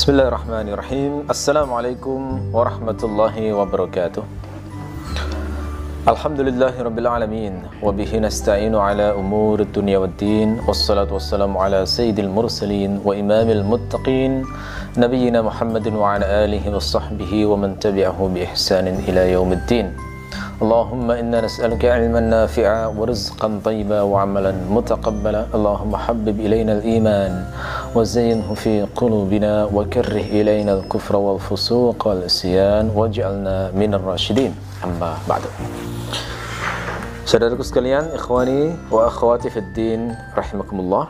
بسم الله الرحمن الرحيم السلام عليكم ورحمة الله وبركاته الحمد لله رب العالمين وبه نستعين على أمور الدنيا والدين والصلاة والسلام على سيد المرسلين وإمام المتقين نبينا محمد وعلى آله وصحبه ومن تبعه بإحسان إلى يوم الدين اللهم إنا نسألك علما نافعا ورزقا طيبا وعملا متقبلا اللهم حبب إلينا الإيمان وزينه في قلوبنا وكره إلينا الكفر والفسوق والعصيان واجعلنا من الراشدين أما بعد Saudaraku sekalian, ikhwani wa akhwati fid din rahimakumullah.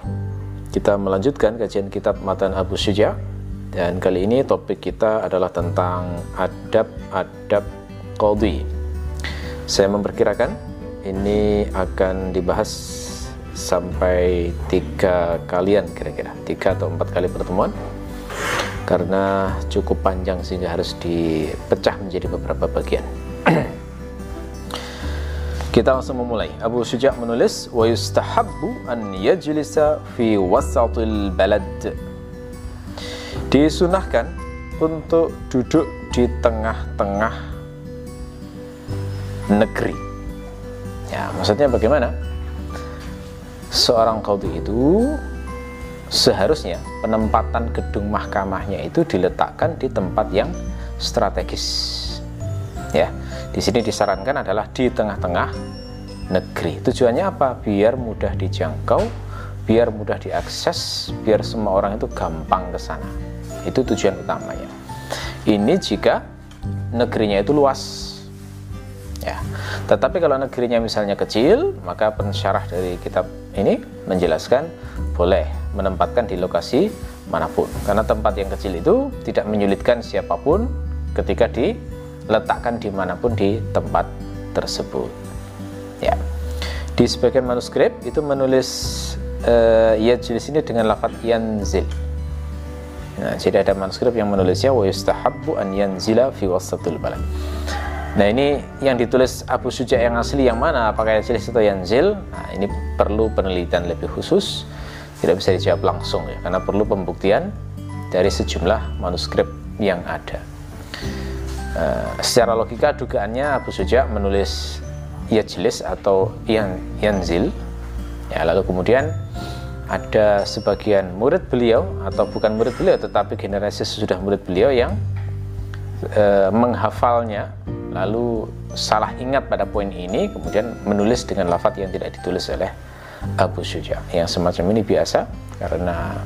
Kita melanjutkan kajian kitab Matan Abu Syuja dan kali ini topik kita adalah tentang adab-adab qadhi saya memperkirakan ini akan dibahas sampai tiga kalian kira-kira. Tiga atau empat kali pertemuan. Karena cukup panjang sehingga harus dipecah menjadi beberapa bagian. Kita langsung memulai. Abu Syuja' menulis wa yustahabbu an yajlisa fi wasatil balad. Disunahkan untuk duduk di tengah-tengah negeri. Ya, maksudnya bagaimana? Seorang qadhi itu seharusnya penempatan gedung mahkamahnya itu diletakkan di tempat yang strategis. Ya, di sini disarankan adalah di tengah-tengah negeri. Tujuannya apa? Biar mudah dijangkau, biar mudah diakses, biar semua orang itu gampang ke sana. Itu tujuan utamanya. Ini jika negerinya itu luas ya tetapi kalau negerinya misalnya kecil maka pensyarah dari kitab ini menjelaskan boleh menempatkan di lokasi mana pun. Karena tempat yang kecil itu tidak menyulitkan siapa pun ketika diletakkan di mana pun di tempat tersebut. Ya. Di sebagian manuskrip itu menulis uh, ya jenis ini dengan lafaz yanzil. Nah, jadi ada manuskrip yang menulisnya wa yustahabbu an yanzila fi wasatul balad. Nah ini yang ditulis Abu Suja yang asli yang mana? Apakah Yanzilis atau Yanzil? Nah ini perlu penelitian lebih khusus Tidak bisa dijawab langsung ya Karena perlu pembuktian dari sejumlah manuskrip yang ada uh, Secara logika dugaannya Abu Suja menulis Yajlis atau Yan, Yanzil ya, Lalu kemudian ada sebagian murid beliau Atau bukan murid beliau tetapi generasi sesudah murid beliau yang uh, menghafalnya lalu salah ingat pada poin ini kemudian menulis dengan lafat yang tidak ditulis oleh Abu Syuja. Yang semacam ini biasa karena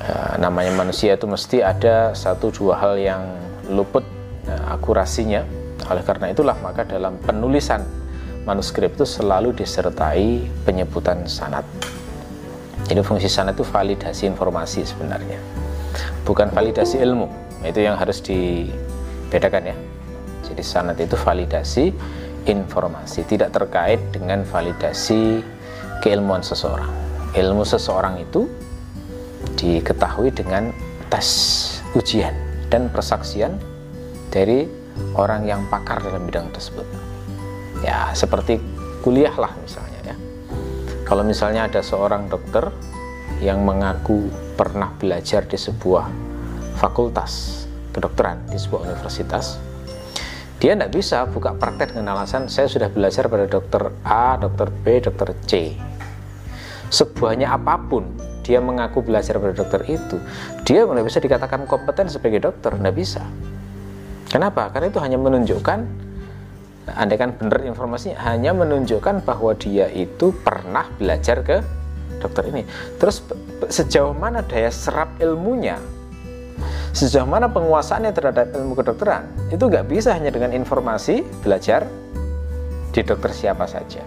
uh, namanya manusia itu mesti ada satu dua hal yang luput uh, akurasinya. Oleh karena itulah maka dalam penulisan manuskrip itu selalu disertai penyebutan sanat jadi fungsi sanat itu validasi informasi sebenarnya bukan validasi ilmu itu yang harus dibedakan ya jadi sanad itu validasi informasi, tidak terkait dengan validasi keilmuan seseorang. Ilmu seseorang itu diketahui dengan tes ujian dan persaksian dari orang yang pakar dalam bidang tersebut. Ya, seperti kuliah lah misalnya ya. Kalau misalnya ada seorang dokter yang mengaku pernah belajar di sebuah fakultas kedokteran di sebuah universitas, dia tidak bisa buka praktek dengan alasan saya sudah belajar pada dokter A, dokter B, dokter C. Sebuahnya apa pun dia mengaku belajar pada dokter itu, dia tidak bisa dikatakan kompeten sebagai dokter, tidak bisa. Kenapa? Karena itu hanya menunjukkan, andaikan benar informasinya, hanya menunjukkan bahwa dia itu pernah belajar ke dokter ini. Terus sejauh mana daya serap ilmunya sejauh mana penguasaannya terhadap ilmu kedokteran itu nggak bisa hanya dengan informasi belajar di dokter siapa saja.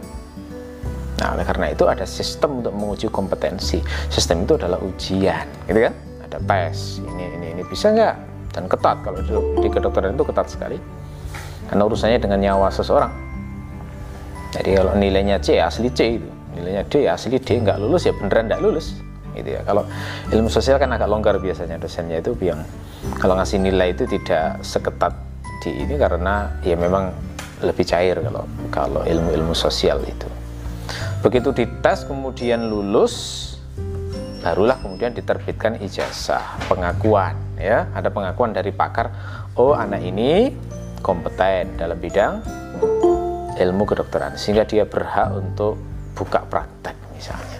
Nah, oleh karena itu ada sistem untuk menguji kompetensi. Sistem itu adalah ujian, gitu kan? Ada tes, ini ini ini bisa nggak? Dan ketat kalau di, di kedokteran itu ketat sekali. Karena urusannya dengan nyawa seseorang. Jadi kalau nilainya C asli C itu, nilainya D asli D nggak lulus ya beneran nggak lulus gitu ya. Kalau ilmu sosial kan agak longgar biasanya dosennya itu yang kalau ngasih nilai itu tidak seketat di ini karena ya memang lebih cair kalau kalau ilmu-ilmu sosial itu. Begitu dites kemudian lulus barulah kemudian diterbitkan ijazah pengakuan ya. Ada pengakuan dari pakar oh anak ini kompeten dalam bidang ilmu kedokteran sehingga dia berhak untuk buka praktek misalnya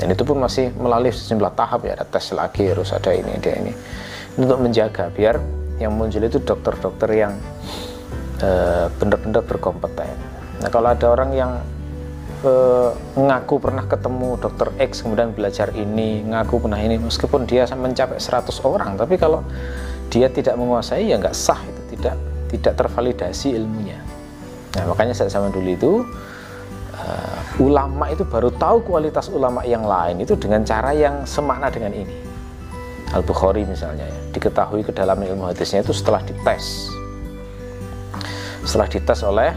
dan itu pun masih melalui sejumlah tahap ya ada tes lagi harus ada ini ada ini. Untuk menjaga biar yang muncul itu dokter-dokter yang uh, benar-benar berkompeten. Nah kalau ada orang yang uh, ngaku pernah ketemu dokter X kemudian belajar ini ngaku pernah ini meskipun dia mencapai 100 orang tapi kalau dia tidak menguasai ya nggak sah itu tidak tidak tervalidasi ilmunya. Nah makanya saat zaman dulu itu uh, ulama itu baru tahu kualitas ulama yang lain itu dengan cara yang semakna dengan ini. Al Bukhari misalnya ya diketahui kedalaman ilmu hadisnya itu setelah dites. Setelah dites oleh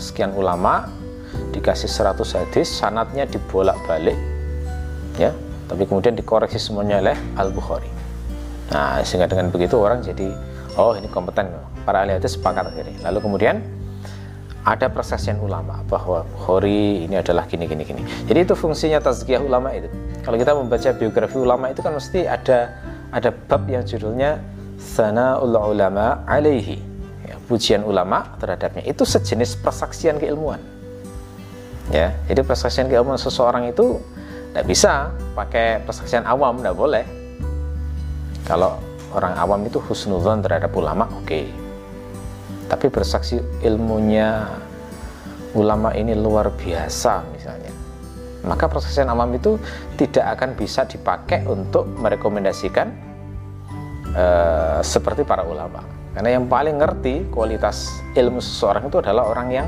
sekian ulama dikasih 100 hadis sanatnya dibolak-balik ya. Tapi kemudian dikoreksi semuanya oleh Al-Bukhari. Nah sehingga dengan begitu orang jadi oh ini kompeten. Para ahli hadis sepakat ini lalu kemudian ada persaksian ulama bahwa Bukhari ini adalah gini gini gini. Jadi itu fungsinya tazkiyah ulama itu. Kalau kita membaca biografi ulama itu kan mesti ada ada bab yang judulnya Sana'ul Ulama alaihi. Ya, pujian ulama terhadapnya. Itu sejenis persaksian keilmuan. Ya jadi persaksian keilmuan seseorang itu tidak bisa pakai persaksian awam tidak boleh. Kalau orang awam itu husnuzon terhadap ulama oke. okay. Tapi bersaksi ilmunya ulama ini luar biasa misalnya. Maka persaksian awam itu tidak akan bisa dipakai untuk merekomendasikan uh, seperti para ulama. Karena yang paling ngerti kualitas ilmu seseorang itu adalah orang yang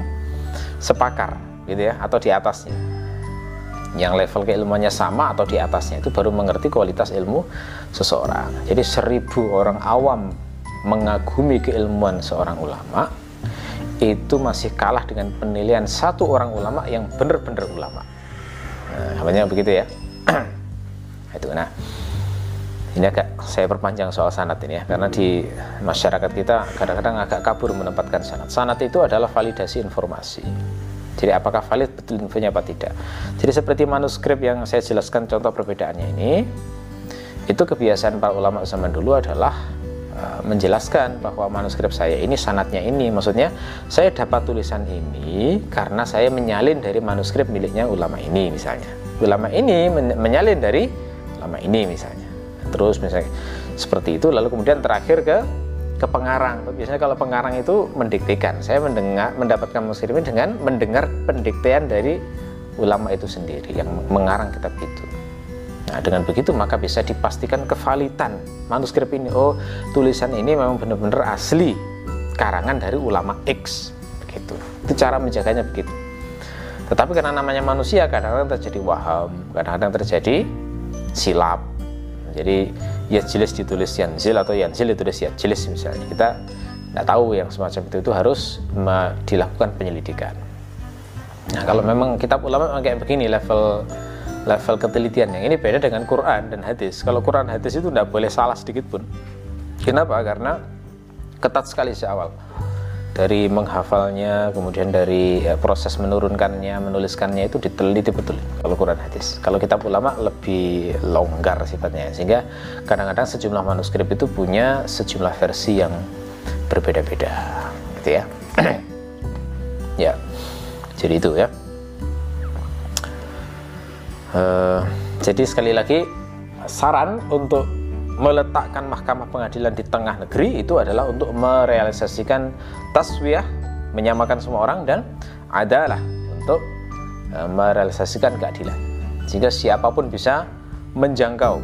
sepakar gitu ya atau di atasnya. Yang level keilmuannya sama atau di atasnya itu baru mengerti kualitas ilmu seseorang. Jadi seribu orang awam mengagumi keilmuan seorang ulama itu masih kalah dengan penilaian satu orang ulama yang benar-benar ulama. Nah, namanya begitu ya. Itu nah. Ini agak saya perpanjang soal sanat ini ya karena di masyarakat kita kadang-kadang agak kabur menempatkan sanat. Sanat itu adalah validasi informasi. Jadi apakah valid betul infonya apa tidak. Jadi seperti manuskrip yang saya jelaskan contoh perbedaannya ini, itu kebiasaan para ulama zaman dulu adalah uh, menjelaskan bahwa manuskrip saya ini sanatnya ini, maksudnya saya dapat tulisan ini karena saya menyalin dari manuskrip miliknya ulama ini misalnya. Ulama ini men menyalin dari ulama ini misalnya. Terus misalnya seperti itu, lalu kemudian terakhir ke ke pengarang. Biasanya kalau pengarang itu mendiktekan. Saya mendengar mendapatkan manuskrip ini dengan mendengar pendiktean dari ulama itu sendiri yang mengarang kitab itu. Nah, dengan begitu maka bisa dipastikan kevalitan manuskrip ini. Oh, tulisan ini memang benar-benar asli karangan dari ulama X. Begitu. Itu cara menjaganya begitu. Tetapi karena namanya manusia kadang-kadang terjadi waham, kadang-kadang terjadi silap. Jadi ya jelas ditulis yanzil atau yanzil ditulis ya jelas misalnya kita tidak tahu yang semacam itu itu harus dilakukan penyelidikan nah kalau memang kitab ulama memang kayak begini level level ketelitian yang ini beda dengan Quran dan hadis. Kalau Quran hadis itu tidak boleh salah sedikit pun. Kenapa? Karena ketat sekali sejak awal dari menghafalnya kemudian dari ya, proses menurunkannya menuliskannya itu diteliti betul kalau Quran hadis. Kalau kitab ulama lebih longgar sifatnya sehingga kadang-kadang sejumlah manuskrip itu punya sejumlah versi yang berbeda-beda gitu ya. Ya jadi itu ya uh, jadi sekali lagi saran untuk meletakkan mahkamah pengadilan di tengah negeri itu adalah untuk merealisasikan taswiyah menyamakan semua orang dan adalah untuk e, merealisasikan keadilan. Sehingga siapa pun bisa menjangkau.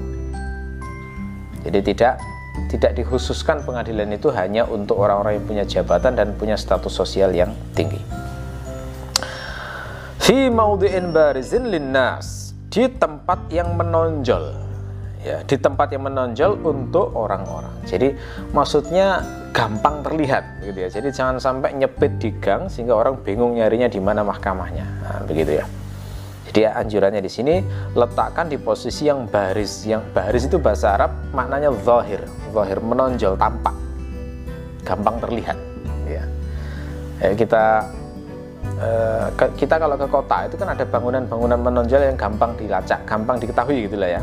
Jadi tidak tidak dikhususkan pengadilan itu hanya untuk orang-orang yang punya jabatan dan punya status sosial yang tinggi. Fi maudhi'in barizin linnas di tempat yang menonjol ya di tempat yang menonjol untuk orang-orang. Jadi maksudnya gampang terlihat gitu ya. Jadi jangan sampai nyepit di gang sehingga orang bingung nyarinya di mana mahkamahnya. Nah, begitu ya. Jadi ya, anjurannya di sini letakkan di posisi yang baris. Yang baris itu bahasa Arab maknanya zahir, zahir menonjol, tampak. Gampang terlihat ya. ya kita eh, kita kalau ke kota itu kan ada bangunan-bangunan menonjol yang gampang dilacak, gampang diketahui gitulah ya.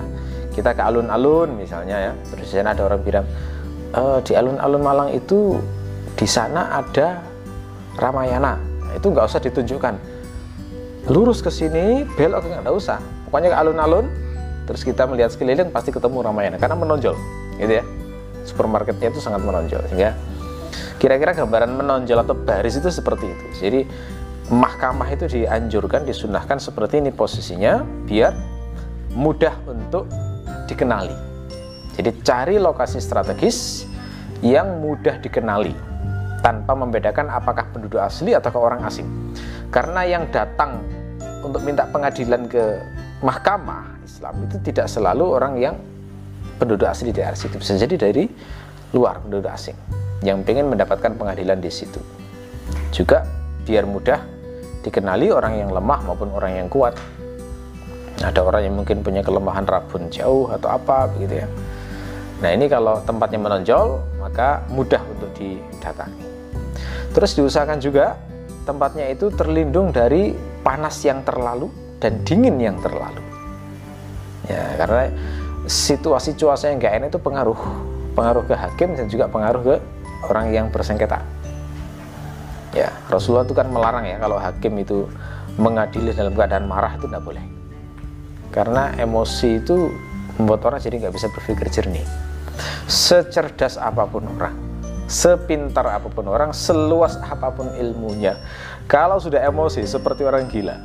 Kita ke alun-alun misalnya ya terus di sana ada orang bilang uh, di alun-alun Malang itu di sana ada Ramayana. Nah, itu nggak usah ditunjukkan. Lurus ke sini belok nggak usah. Pokoknya ke alun-alun terus kita melihat sekeliling pasti ketemu Ramayana karena menonjol gitu ya. Supermarketnya itu sangat menonjol sehingga kira-kira gambaran menonjol atau baris itu seperti itu. Jadi mahkamah itu dianjurkan disunahkan seperti ini posisinya biar mudah untuk dikenali jadi cari lokasi strategis yang mudah dikenali tanpa membedakan apakah penduduk asli atau orang asing. Karena yang datang untuk minta pengadilan ke mahkamah Islam itu tidak selalu orang yang penduduk asli di daerah situ. Bisa jadi dari luar penduduk asing yang ingin mendapatkan pengadilan di situ. Juga biar mudah dikenali orang yang lemah maupun orang yang kuat. Ada orang yang mungkin punya kelemahan rabun jauh atau apa begitu ya Nah ini kalau tempatnya menonjol maka mudah untuk didatangi. Terus diusahakan juga tempatnya itu terlindung dari panas yang terlalu dan dingin yang terlalu. Ya karena situasi cuaca yang gak enak itu pengaruh pengaruh ke hakim dan juga pengaruh ke orang yang bersengketa. Ya Rasulullah itu kan melarang ya kalau hakim itu mengadili dalam keadaan marah itu tidak boleh. Karena emosi itu membuat orang jadi nggak bisa berpikir jernih secerdas apa pun orang sepintar apa pun orang seluas apa pun ilmunya kalau sudah emosi seperti orang gila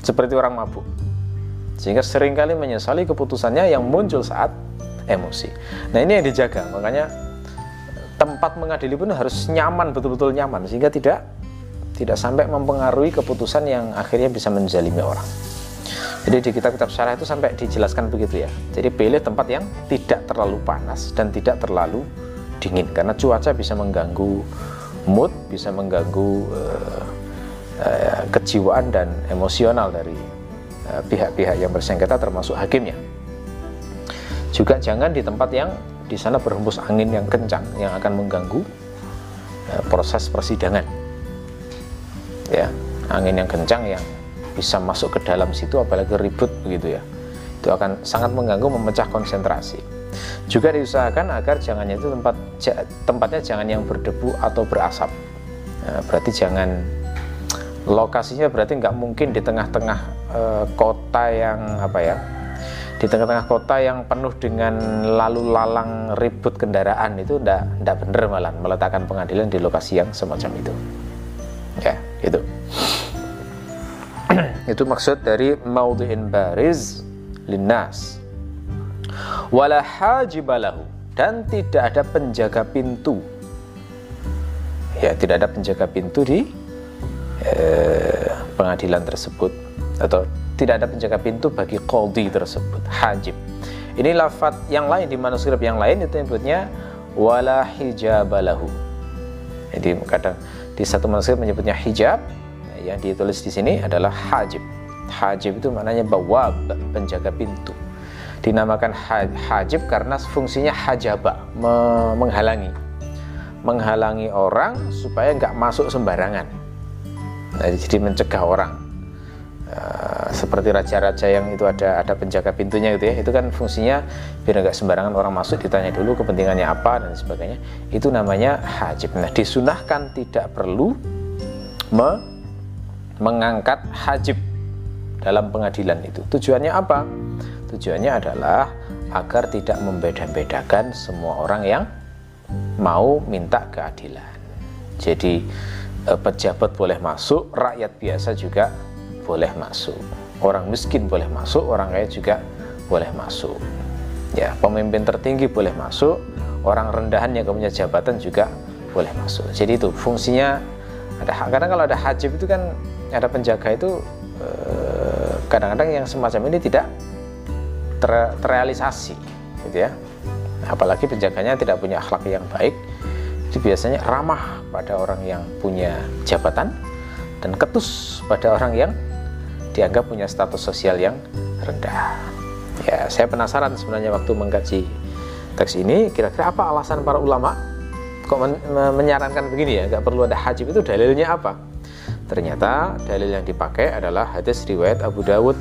seperti orang mabuk sehingga sering kali menyesali keputusannya yang muncul saat emosi nah ini yang dijaga makanya tempat mengadili pun harus nyaman betul-betul nyaman sehingga tidak tidak sampai mempengaruhi keputusan yang akhirnya bisa menzalimi orang jadi di kitab-kitab syarah itu sampai dijelaskan begitu ya. Jadi pilih tempat yang tidak terlalu panas dan tidak terlalu dingin karena cuaca bisa mengganggu mood, bisa mengganggu uh, uh, kejiwaan dan emosional dari eh, pihak-pihak uh, yang bersengketa termasuk hakimnya. Juga jangan di tempat yang di sana berhembus angin yang kencang yang akan mengganggu uh, proses persidangan. Ya, angin yang kencang yang bisa masuk ke dalam situ apalagi ribut begitu ya. Itu akan sangat mengganggu memecah konsentrasi. Juga diusahakan agar jangannya itu tempat tempatnya jangan yang berdebu atau berasap. Nah, berarti jangan lokasinya berarti nggak mungkin di tengah-tengah e, kota yang apa ya di tengah-tengah kota yang penuh dengan lalu lalang ribut kendaraan itu ndak ndak bener malah meletakkan pengadilan di lokasi yang semacam itu. Ya itu itu maksud dari maudhi'in bariz linnas. Wala hajibalahu dan tidak ada penjaga pintu. Ya tidak ada penjaga pintu di eh, pengadilan tersebut atau tidak ada penjaga pintu bagi qadhi tersebut hajib ini lafat yang lain di manuskrip yang lain itu nyebutnya wala hijabalahu jadi kadang di satu manuskrip menyebutnya hijab yang ditulis di sini adalah hajib. Hajib itu maknanya bawab, penjaga pintu. Dinamakan hajib karena fungsinya hajaba, menghalangi. Menghalangi orang supaya nggak masuk sembarangan. Nah, jadi mencegah orang. Uh, seperti raja-raja yang itu ada ada penjaga pintunya gitu ya itu kan fungsinya biar nggak sembarangan orang masuk ditanya dulu kepentingannya apa dan sebagainya itu namanya hajib nah disunahkan tidak perlu me mengangkat hajib dalam pengadilan itu. Tujuannya apa? Tujuannya adalah agar tidak membeda-bedakan semua orang yang mau minta keadilan. Jadi eh, pejabat boleh masuk, rakyat biasa juga boleh masuk. Orang miskin boleh masuk, orang kaya juga boleh masuk. Ya, pemimpin tertinggi boleh masuk, orang rendahan yang punya jabatan juga boleh masuk. Jadi itu fungsinya ada karena kalau ada hajib itu kan ada penjaga itu eh, kadang-kadang yang semacam ini tidak ter terrealisasi gitu ya apalagi penjaganya tidak punya akhlak yang baik itu biasanya ramah pada orang yang punya jabatan dan ketus pada orang yang dianggap punya status sosial yang rendah ya saya penasaran sebenarnya waktu mengkaji teks ini kira-kira apa alasan para ulama kok men menyarankan begini ya nggak perlu ada hajib itu dalilnya apa Ternyata dalil yang dipakai adalah hadis riwayat Abu Dawud.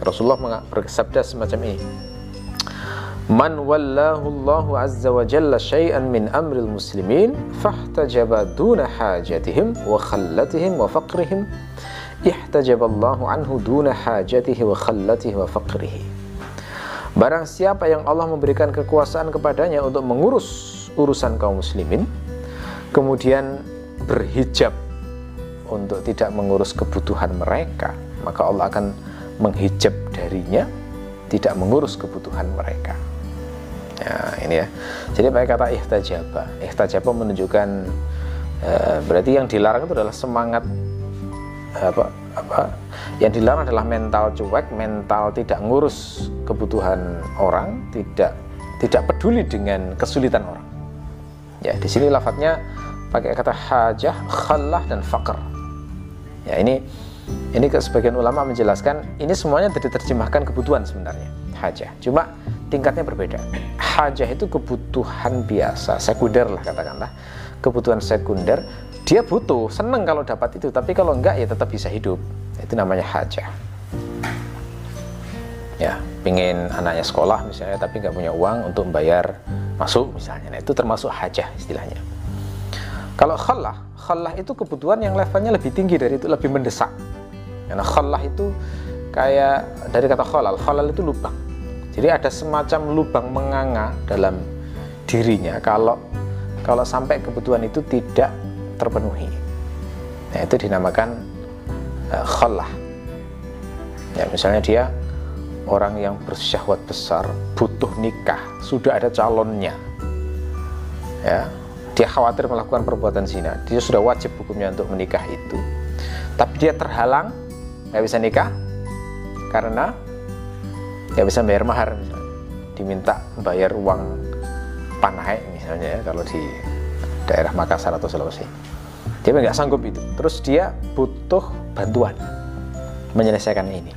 Rasulullah bersabda semacam ini. Man wallahu Allahu azza wa jalla syai'an min amril muslimin fahtajaba duna hajatihim wa khallatihim wa faqrihim ihtajaballahu anhu duna hajatihi wa khallatihi wa faqrihi Barang siapa yang Allah memberikan kekuasaan kepadanya untuk mengurus urusan kaum muslimin kemudian berhijab untuk tidak mengurus kebutuhan mereka maka Allah akan menghijab darinya tidak mengurus kebutuhan mereka Ya, ini ya. Jadi pakai kata ihtajaba. Ihtajaba menunjukkan e, berarti yang dilarang itu adalah semangat apa apa yang dilarang adalah mental cuek, mental tidak ngurus kebutuhan orang, tidak tidak peduli dengan kesulitan orang. Ya, di sini lafadznya pakai kata hajah, khallah dan faqr. Ya, ini ini ke sebagian ulama menjelaskan ini semuanya diterjemahkan kebutuhan sebenarnya, hajah. Cuma tingkatnya berbeda. Hajah itu kebutuhan biasa, sekunder lah katakanlah. Kebutuhan sekunder, dia butuh, seneng kalau dapat itu, tapi kalau enggak ya tetap bisa hidup. Itu namanya hajah. Ya, pingin anaknya sekolah misalnya, tapi nggak punya uang untuk membayar masuk misalnya. Nah, itu termasuk hajah istilahnya. Kalau khallah, khallah itu kebutuhan yang levelnya lebih tinggi dari itu, lebih mendesak. Karena khallah itu kayak dari kata khalal, khalal itu lubang jadi ada semacam lubang menganga dalam dirinya kalau kalau sampai kebutuhan itu tidak terpenuhi. Nah, itu dinamakan uh, khallah. Ya, misalnya dia orang yang bersyahwat besar, butuh nikah, sudah ada calonnya. Ya, dia khawatir melakukan perbuatan zina, dia sudah wajib hukumnya untuk menikah itu. Tapi dia terhalang, nggak bisa nikah karena nggak bisa bayar mahar diminta bayar uang panai misalnya ya, kalau di daerah Makassar atau Sulawesi dia nggak sanggup itu. Terus dia butuh bantuan menyelesaikan ini.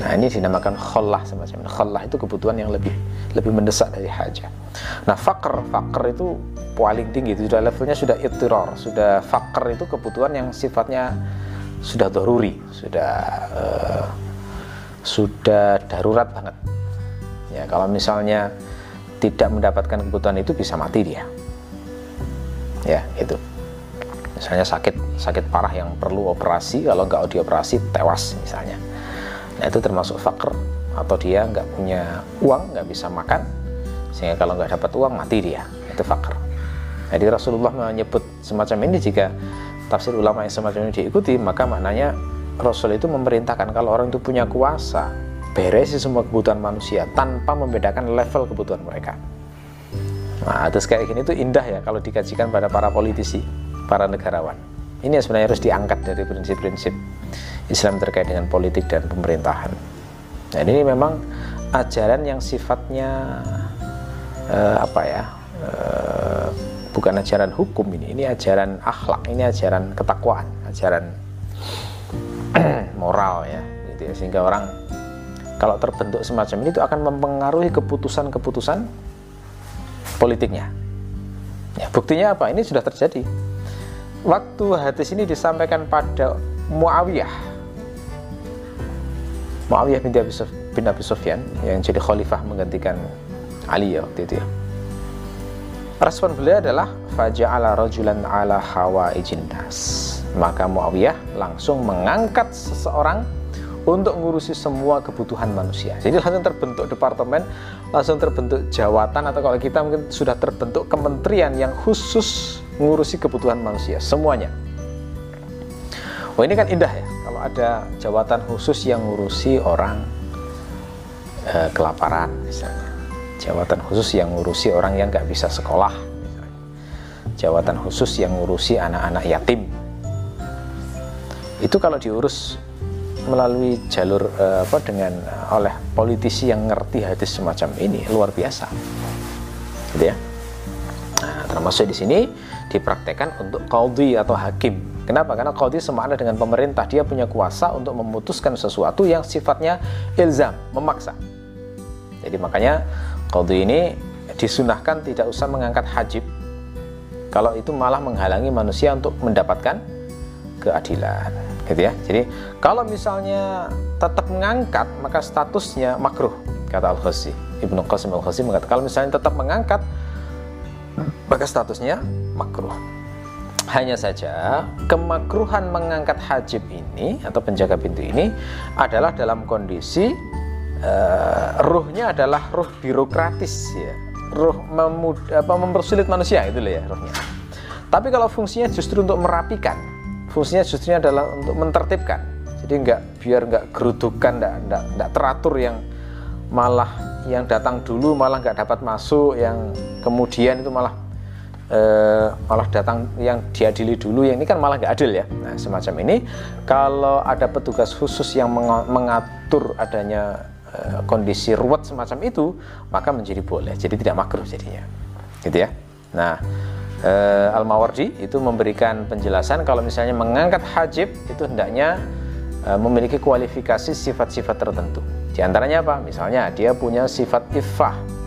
Nah ini dinamakan khollah semacam khollah itu kebutuhan yang lebih lebih mendesak dari hajat nah fakr fakr itu paling tinggi itu sudah levelnya sudah itiror sudah fakr itu kebutuhan yang sifatnya sudah doruri sudah uh, sudah darurat banget. Ya kalau misalnya tidak mendapatkan kebutuhan itu bisa mati dia. Ya itu misalnya sakit sakit parah yang perlu operasi kalau nggak dioperasi tewas misalnya. Nah itu termasuk fakir atau dia nggak punya uang nggak bisa makan sehingga kalau nggak dapat uang mati dia. Itu fakir. Jadi Rasulullah menyebut semacam ini jika tafsir ulama yang semacam ini diikuti maka maknanya Rasul itu memerintahkan kalau orang itu punya kuasa beresi semua kebutuhan manusia tanpa membedakan level kebutuhan mereka. Nah, atas kayak gini itu indah ya kalau dikajikan pada para politisi, para negarawan. Ini yang sebenarnya harus diangkat dari prinsip-prinsip Islam terkait dengan politik dan pemerintahan. Nah, ini memang ajaran yang sifatnya eh, apa ya? Eh, bukan ajaran hukum ini, ini ajaran akhlak, ini ajaran ketakwaan, ajaran moral ya gitu ya sehingga orang kalau terbentuk semacam ini itu akan mempengaruhi keputusan-keputusan politiknya ya buktinya apa ini sudah terjadi waktu hadis ini disampaikan pada Muawiyah. Muawiyah bin Abi, bin Abi Sufyan yang jadi khalifah menggantikan Ali ya waktu itu ya. Respon beliau adalah faja'ala rajulan ala hawa nas maka Muawiyah langsung mengangkat seseorang untuk ngurusi semua kebutuhan manusia. Jadi langsung terbentuk departemen, langsung terbentuk jawatan atau kalau kita mungkin sudah terbentuk kementerian yang khusus ngurusi kebutuhan manusia semuanya. Oh ini kan indah ya kalau ada jawatan khusus yang ngurusi orang eh, kelaparan misalnya. Jawatan khusus yang ngurusi orang yang nggak bisa sekolah misalnya. Jawatan khusus yang ngurusi anak-anak yatim itu kalau diurus melalui jalur uh, apa dengan uh, oleh politisi yang ngerti hadis semacam ini luar biasa gitu ya nah, termasuk di sini dipraktekkan untuk qadhi atau hakim. Kenapa? Karena qadhi semakna dengan pemerintah. Dia punya kuasa untuk memutuskan sesuatu yang sifatnya ilzam memaksa. Jadi makanya qadhi ini disunahkan tidak usah mengangkat hajib. Kalau itu malah menghalangi manusia untuk mendapatkan keadilan gitu ya. Jadi kalau misalnya tetap mengangkat maka statusnya makruh kata Al-Khazi Ibnu Qasim Al-Khazi mengatakan kalau misalnya tetap mengangkat maka statusnya makruh hanya saja kemakruhan mengangkat hajib ini atau penjaga pintu ini adalah dalam kondisi uh, ruhnya adalah ruh birokratis ya. Ruh memud, apa, mempersulit manusia itu ya ruhnya. Tapi kalau fungsinya justru untuk merapikan fungsinya justru adalah untuk mentertibkan. Jadi enggak biar enggak gerudukan enggak, enggak, enggak teratur yang malah yang datang dulu malah enggak dapat masuk yang kemudian itu malah eh, malah datang yang diadili dulu yang ini kan malah nggak adil ya nah semacam ini kalau ada petugas khusus yang mengatur adanya eh, kondisi ruwet semacam itu maka menjadi boleh jadi tidak makruh jadinya gitu ya nah eh, Al-Mawardi itu memberikan penjelasan kalau misalnya mengangkat hajib itu hendaknya memiliki kualifikasi sifat-sifat tertentu. Di antaranya apa? Misalnya dia punya sifat iffah.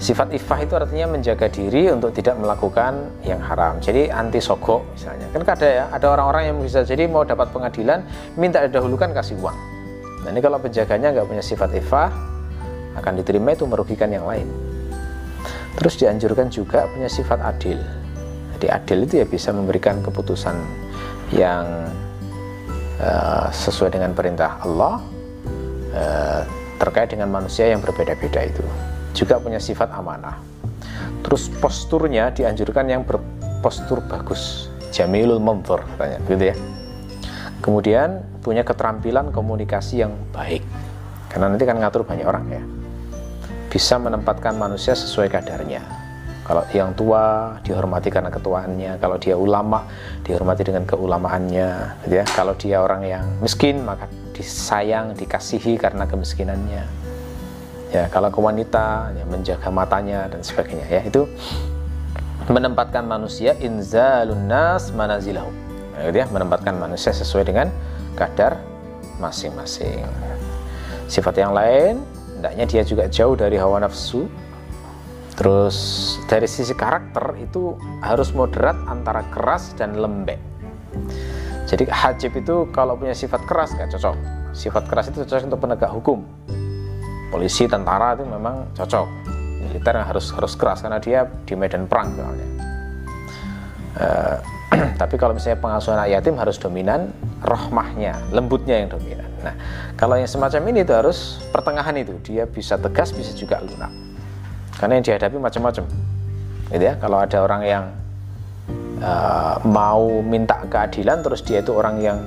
Sifat iffah itu artinya menjaga diri untuk tidak melakukan yang haram. Jadi anti sogok misalnya. Kan ada ya, ada orang-orang yang bisa jadi mau dapat pengadilan minta didahulukan kasih uang. Nah ini kalau penjaganya nggak punya sifat iffah akan diterima itu merugikan yang lain. Terus dianjurkan juga punya sifat adil. Jadi adil itu ya bisa memberikan keputusan yang uh, sesuai dengan perintah Allah uh, terkait dengan manusia yang berbeda-beda itu. Juga punya sifat amanah. Terus posturnya dianjurkan yang berpostur bagus. Jamilul manzur katanya, gitu ya. Kemudian punya keterampilan komunikasi yang baik. Karena nanti kan ngatur banyak orang ya bisa menempatkan manusia sesuai kadarnya. Kalau yang tua dihormati karena ketuaannya, kalau dia ulama dihormati dengan keulamaannya, gitu ya. Kalau dia orang yang miskin maka disayang, dikasihi karena kemiskinannya. Ya, kalau ke wanita ya, menjaga matanya dan sebagainya ya. Itu menempatkan manusia inzalun nas manazilahum. Ya, gitu ya, menempatkan manusia sesuai dengan kadar masing-masing. Sifat yang lain hendaknya dia juga jauh dari hawa nafsu terus dari sisi karakter itu harus moderat antara keras dan lembek jadi hajib itu kalau punya sifat keras gak cocok sifat keras itu cocok untuk penegak hukum polisi tentara itu memang cocok militer harus harus keras karena dia di medan perang misalnya uh, tapi kalau misalnya pengasuhan anak yatim harus dominan rohmahnya lembutnya yang dominan Nah, kalau yang semacam ini itu harus pertengahan itu, dia bisa tegas, bisa juga lunak. Karena yang dihadapi macam-macam. Gitu ya, kalau ada orang yang uh, mau minta keadilan terus dia itu orang yang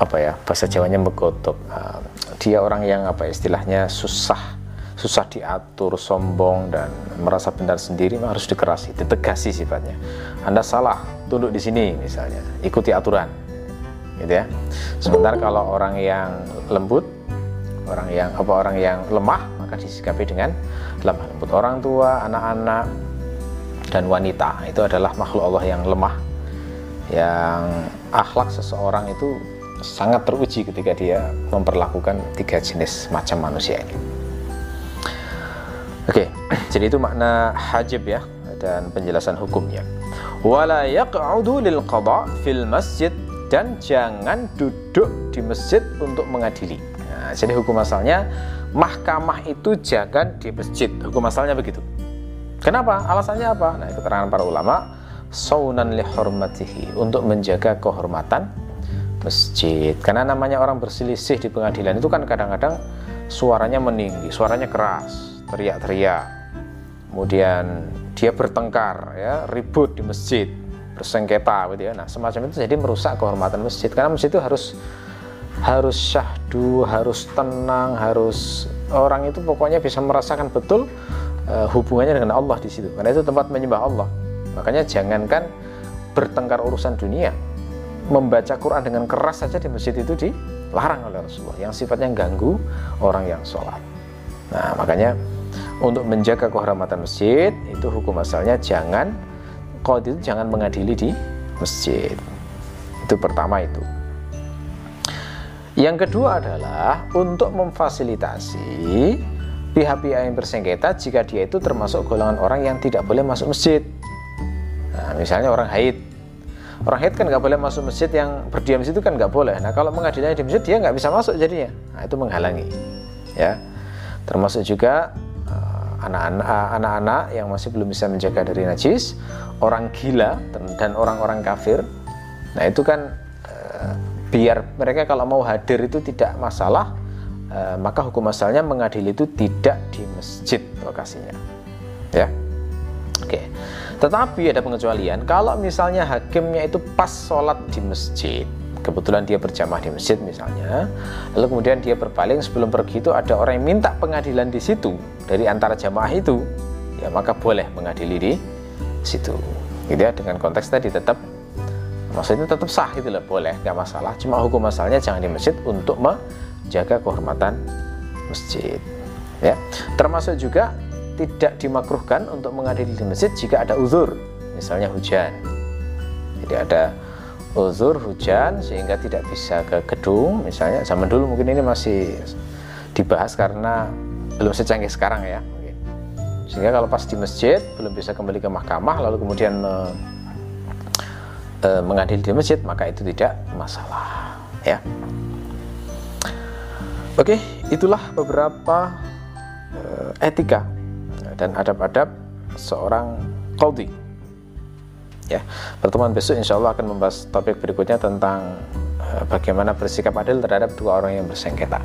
apa ya, bahasa Jawanya begotok. Uh, dia orang yang apa istilahnya susah susah diatur, sombong dan merasa benar sendiri harus dikerasi, ditegasi sifatnya. Anda salah, tunduk di sini misalnya, ikuti aturan gitu ya. Sementara kalau orang yang lembut orang yang apa orang yang lemah maka disikapi dengan lemah. Lembut orang tua anak-anak dan wanita itu adalah makhluk Allah yang lemah. Yang akhlak seseorang itu sangat teruji ketika dia memperlakukan tiga jenis macam manusia ini oke jadi itu makna hajib ya dan penjelasan hukumnya wala yaq'udu lil qada fil masjid dan jangan duduk di masjid untuk mengadili. Nah, jadi hukum asalnya mahkamah itu jangan di masjid. Hukum asalnya begitu. Kenapa? Alasannya apa? Nah, keterangan para ulama saunan li untuk menjaga kehormatan masjid. Karena namanya orang berselisih di pengadilan itu kan kadang-kadang suaranya meninggi, suaranya keras, teriak-teriak. Kemudian dia bertengkar ya, ribut di masjid bersengketa gitu ya. Nah, semacam itu jadi merusak kehormatan masjid karena masjid itu harus harus syahdu, harus tenang, harus orang itu pokoknya bisa merasakan betul uh, hubungannya dengan Allah di situ. Karena itu tempat menyembah Allah. Makanya jangankan bertengkar urusan dunia, membaca Quran dengan keras saja di masjid itu dilarang oleh Rasulullah yang sifatnya ganggu orang yang sholat. Nah, makanya untuk menjaga kehormatan masjid itu hukum asalnya jangan qadi itu jangan mengadili di masjid. Itu pertama itu. Yang kedua adalah untuk memfasilitasi pihak-pihak yang bersengketa jika dia itu termasuk golongan orang yang tidak boleh masuk masjid. Nah, misalnya orang haid. Orang haid kan nggak boleh masuk masjid yang berdiam di situ kan nggak boleh. Nah kalau mengadilinya di masjid dia nggak bisa masuk jadinya. Nah itu menghalangi. ya termasuk juga eh, anak-anak uh, yang masih belum bisa menjaga dari najis orang gila dan orang-orang kafir nah itu kan uh, biar mereka kalau mau hadir itu tidak masalah uh, maka hukum asalnya mengadili itu tidak di masjid lokasinya ya oke tetapi ada pengecualian kalau misalnya hakimnya itu pas sholat di masjid kebetulan dia berjamaah di masjid misalnya lalu kemudian dia berpaling sebelum pergi itu ada orang yang minta pengadilan di situ dari antara jamaah itu ya maka boleh mengadili di situ. Gitu ya dengan konteks tadi tetap maksudnya tetap sah gitu loh boleh nggak masalah. Cuma hukum asalnya jangan di masjid untuk menjaga kehormatan masjid ya. Termasuk juga tidak dimakruhkan untuk mengadili di masjid jika ada uzur misalnya hujan. Jadi ada uzur hujan sehingga tidak bisa ke gedung misalnya. Zaman dulu mungkin ini masih dibahas karena belum secanggih sekarang ya sehingga kalau pas di masjid belum bisa kembali ke mahkamah lalu kemudian me, e, mengadili di masjid maka itu tidak masalah ya. Oke itulah beberapa e, etika dan adab-adab seorang qadhi. Ya pertemuan besok insya Allah akan membahas topik berikutnya tentang uh, bagaimana bersikap adil terhadap dua orang yang bersengketa